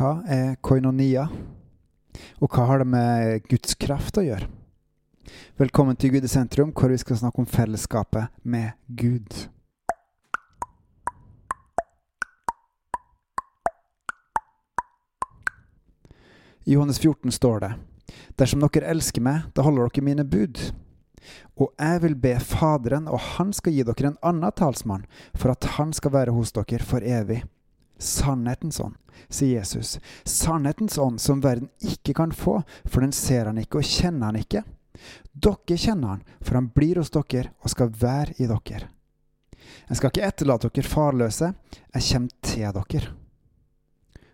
Hva er koinonia, og hva har det med Guds kraft å gjøre? Velkommen til Gud i sentrum, hvor vi skal snakke om fellesskapet med Gud. I Johannes 14 står det Dersom dere elsker meg, da holder dere mine bud. Og jeg vil be Faderen, og han skal gi dere en annen talsmann, for at han skal være hos dere for evig. Sannhetens ånd, sier Jesus. Sannhetens ånd som verden ikke kan få, for den ser han ikke og kjenner han ikke. Dere kjenner han, for han blir hos dere og skal være i dere. Jeg skal ikke etterlate dere farløse, jeg kommer til dere.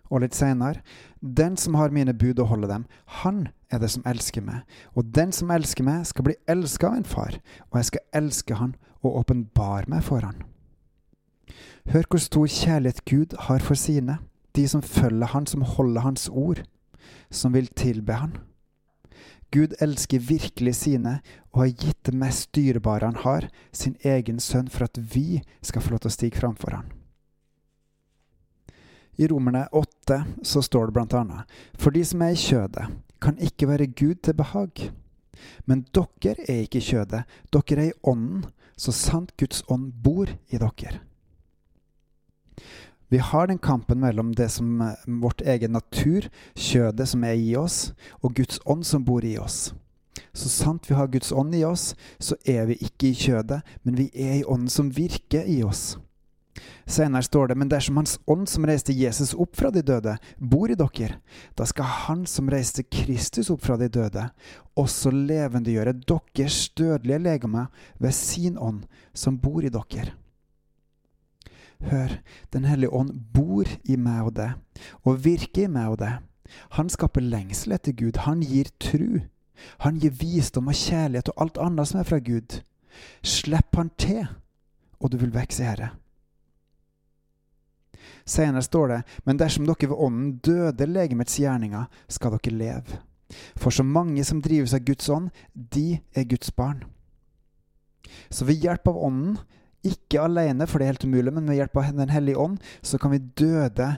Og litt seinere, den som har mine bud og holder dem, han er det som elsker meg. Og den som elsker meg, skal bli elska av en far, og jeg skal elske han og åpenbare meg for han. Hør hvor stor kjærlighet Gud har for sine, de som følger Han, som holder Hans ord, som vil tilbe Han. Gud elsker virkelig sine og har gitt det mest dyrebare han har, sin egen sønn, for at vi skal få lov til å stige framfor han. I Romerne 8 så står det blant annet, for de som er i kjødet, kan ikke være Gud til behag. Men dere er ikke i kjødet, dere er i ånden, så sant Guds ånd bor i dere. Vi har den kampen mellom det som eh, vårt egen natur, kjødet som er i oss, og Guds ånd som bor i oss. Så sant vi har Guds ånd i oss, så er vi ikke i kjødet, men vi er i ånden som virker i oss. Senere står det, men dersom Hans ånd som reiste Jesus opp fra de døde, bor i dere, da skal Han som reiste Kristus opp fra de døde, også levendegjøre deres dødelige legeme ved sin ånd som bor i dere. Hør, Den hellige ånd bor i meg og deg, og virker i meg og deg. Han skaper lengsel etter Gud. Han gir tru. Han gir visdom og kjærlighet og alt annet som er fra Gud. Slipp han til, og du vil vokse i Herre. Senere står det, men dersom dere ved ånden døde legemets gjerninger, skal dere leve. For så mange som drives av Guds ånd, de er Guds barn. Så ved hjelp av ånden ikke alene, for det er helt umulig, men med hjelp av Den hellige ånd så kan vi døde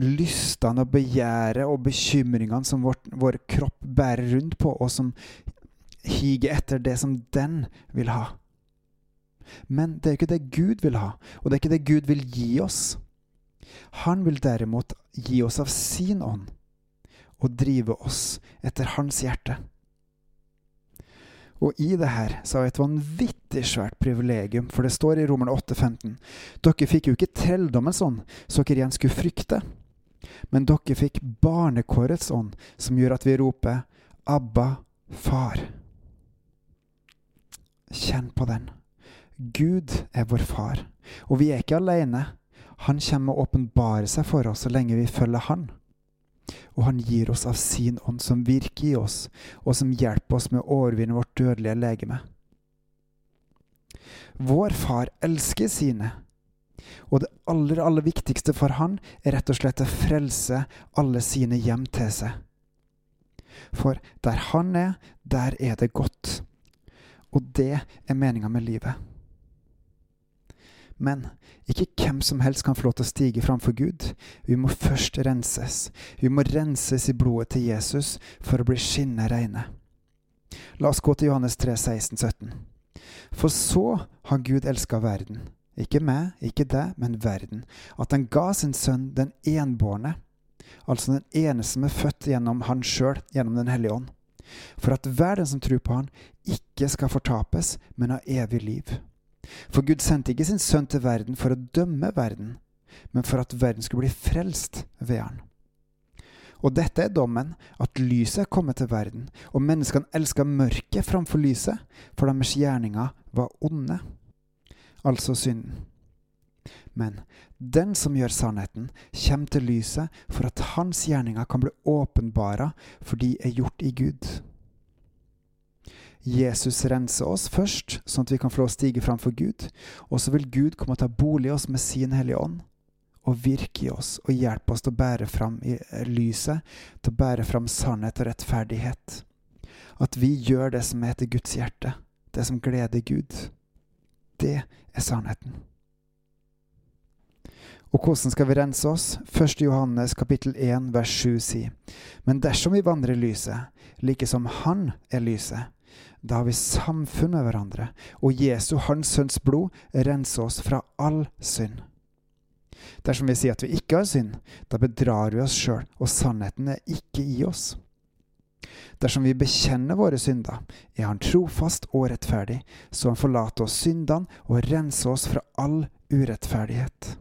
lystene og begjæret og bekymringene som vår, vår kropp bærer rundt på, og som higer etter det som den vil ha. Men det er ikke det Gud vil ha, og det er ikke det Gud vil gi oss. Han vil derimot gi oss av sin ånd og drive oss etter hans hjerte. Og i det her har vi et vanvittig svært privilegium, for det står i Romerne 8,15.: Dere fikk jo ikke trelldommens ånd, så dere igjen skulle frykte. Men dere fikk barnekårets ånd, som gjør at vi roper Abba, far. Kjenn på den. Gud er vår far, og vi er ikke alene. Han kommer og åpenbarer seg for oss så lenge vi følger Han og han gir oss av sin ånd som virker i oss, og som hjelper oss med å overvinne vårt dødelige legeme. Vår far elsker sine, og det aller, aller viktigste for han er rett og slett å frelse alle sine hjem til seg. For der han er, der er det godt. Og det er meninga med livet. Men ikke hvem som helst kan få lov til å stige framfor Gud. Vi må først renses. Vi må renses i blodet til Jesus for å bli skinnende reine. La oss gå til Johannes 3, 16, 17. For så har Gud elska verden, ikke meg, ikke deg, men verden, at han ga sin sønn den enbårne, altså den eneste som er født gjennom han sjøl, gjennom Den hellige ånd, for at hver den som tror på han, ikke skal fortapes, men ha evig liv. For Gud sendte ikke sin sønn til verden for å dømme verden, men for at verden skulle bli frelst ved han. Og dette er dommen, at lyset er kommet til verden, og menneskene elska mørket framfor lyset, for deres gjerninger var onde, altså synden. Men den som gjør sannheten, kommer til lyset for at hans gjerninger kan bli åpenbara, for de er gjort i Gud. Jesus renser oss først, sånn at vi kan få lov å stige framfor Gud. Og så vil Gud komme og ta bolig i oss med sin Hellige Ånd og virke i oss og hjelpe oss til å bære fram i lyset, til å bære fram sannhet og rettferdighet. At vi gjør det som heter Guds hjerte, det som gleder Gud. Det er sannheten. Og hvordan skal vi rense oss? 1. Johannes kapittel 1 vers 7 sier, Men dersom vi vandrer i lyset, like som Han er lyset, da har vi samfunn med hverandre, og Jesu, Hans Sønns blod, renser oss fra all synd. Dersom vi sier at vi ikke har synd, da bedrar vi oss sjøl, og sannheten er ikke i oss. Dersom vi bekjenner våre synder, er Han trofast og rettferdig, så Han forlater oss syndene og renser oss fra all urettferdighet.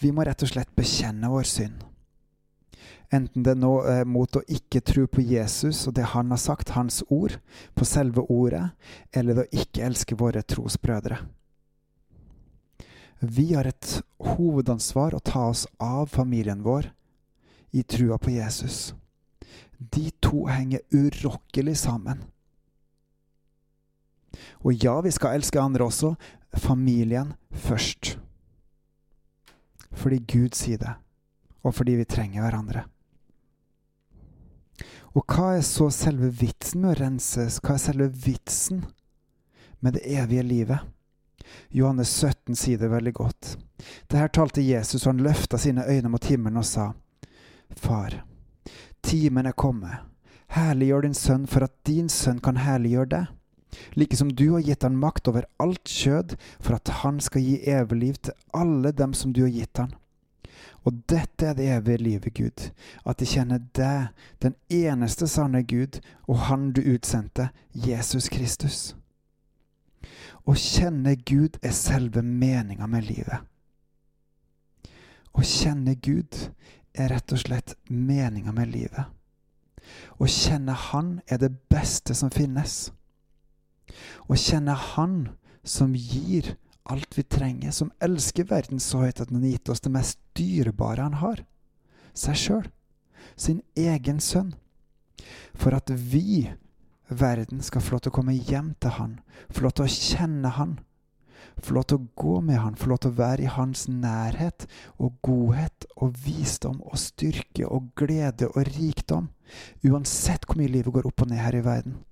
Vi må rett og slett bekjenne vår synd. Enten det nå er mot å ikke tro på Jesus og det han har sagt, hans ord, på selve ordet, eller det å ikke elske våre trosbrødre. Vi har et hovedansvar å ta oss av familien vår i trua på Jesus. De to henger urokkelig sammen. Og ja, vi skal elske andre også. Familien først. Fordi Gud sier det, og fordi vi trenger hverandre. Og hva er så selve vitsen med å renses? Hva er selve vitsen med det evige livet? Johannes 17 sier det veldig godt. Det her talte Jesus, og han løfta sine øyne mot himmelen og sa, Far, timen er kommet. Herliggjør din sønn for at din sønn kan herliggjøre deg. Like som du har gitt han makt over alt kjød, for at han skal gi evig liv til alle dem som du har gitt han. Og dette er det evige livet, Gud, at de kjenner deg, den eneste sanne Gud, og Han du utsendte, Jesus Kristus. Å kjenne Gud er selve meninga med livet. Å kjenne Gud er rett og slett meninga med livet. Å kjenne Han er det beste som finnes. Å kjenne Han som gir alt vi trenger, som elsker verden så høyt at han har gitt oss det mest dyrebare han har, seg sjøl, sin egen sønn, for at vi, verden, skal få lov til å komme hjem til han, få lov til å kjenne han, få lov til å gå med han, få lov til å være i hans nærhet og godhet og visdom og styrke og glede og rikdom, uansett hvor mye livet går opp og ned her i verden.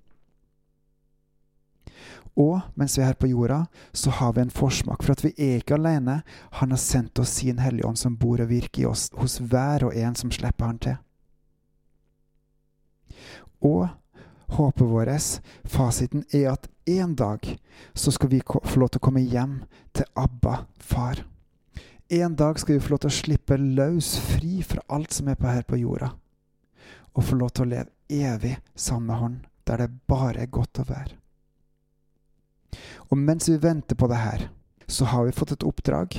Og mens vi er her på jorda, så har vi en forsmak, for at vi er ikke alene. Han har sendt oss sin Hellige Ånd, som bor og virker i oss, hos hver og en som slipper han til. Og håpet vårt, fasiten, er at en dag så skal vi få lov til å komme hjem til Abba, far. En dag skal vi få lov til å slippe løs, fri fra alt som er på her på jorda, og få lov til å leve evig sammen med Han, der det bare er godt å være. Og mens vi venter på det her, så har vi fått et oppdrag.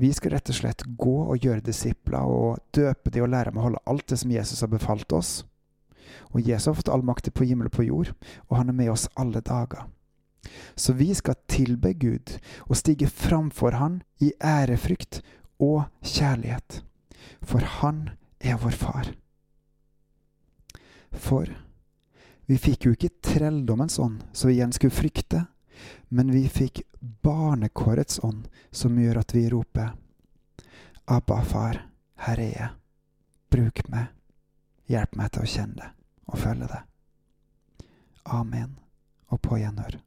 Vi skal rett og slett gå og gjøre disipler og døpe de og lære dem å holde alt det som Jesus har befalt oss. Og Jesus har fått all makt på himmel og på jord, og han er med oss alle dager. Så vi skal tilbe Gud og stige framfor Han i ærefrykt og kjærlighet. For Han er vår far. For vi fikk jo ikke trelldommens ånd, så vi igjen skulle frykte, men vi fikk barnekårets ånd, som gjør at vi roper Abba, far, her er jeg. Bruk meg. Hjelp meg til å kjenne det og følge det. Amen og på gjenhør.